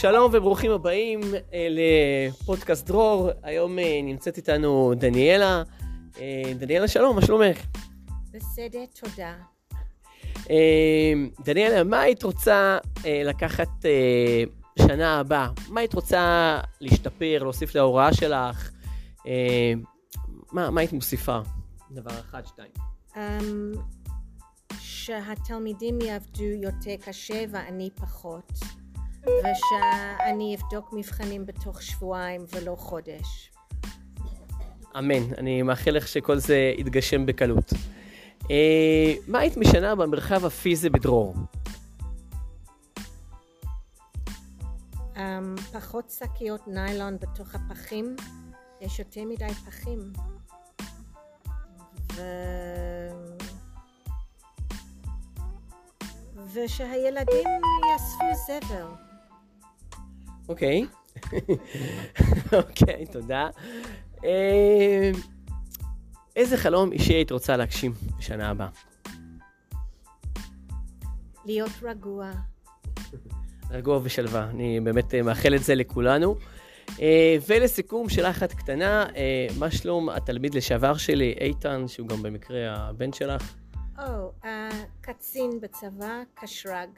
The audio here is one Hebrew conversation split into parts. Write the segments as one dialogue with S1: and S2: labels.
S1: שלום וברוכים הבאים אה, לפודקאסט דרור. היום אה, נמצאת איתנו דניאלה. אה, דניאלה, שלום, מה שלומך?
S2: בסדר, תודה.
S1: דניאלה, מה היית רוצה לקחת שנה הבאה? מה היית רוצה להשתפר, להוסיף להוראה שלך? מה, מה היית מוסיפה? דבר אחד, שתיים. Um,
S2: שהתלמידים יעבדו יותר קשה ואני פחות. ושאני אבדוק מבחנים בתוך שבועיים ולא חודש.
S1: אמן. אני מאחל לך שכל זה יתגשם בקלות. אה, מה היית משנה במרחב הפיזי בדרור?
S2: Um, פחות שקיות ניילון בתוך הפחים. יש יותר מדי פחים. ו... ושהילדים יאספו זבל.
S1: אוקיי. אוקיי, תודה. אה, איזה חלום אישי היית רוצה להגשים בשנה הבאה?
S2: להיות רגוע.
S1: רגוע ושלווה. אני באמת אה, מאחל את זה לכולנו. אה, ולסיכום, שאלה אחת קטנה, מה שלום התלמיד לשעבר שלי, איתן, שהוא גם במקרה הבן שלך?
S2: או, קצין בצבא, קשרג.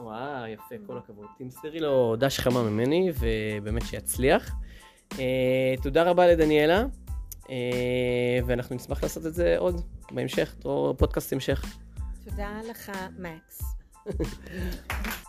S1: וואו, יפה, כל הכבוד. תמסרי לו דש חמה ממני, ובאמת שיצליח. אה, תודה רבה לדניאלה, אה, ואנחנו נשמח לעשות את זה עוד בהמשך, או פודקאסט המשך.
S2: תודה לך, מקס.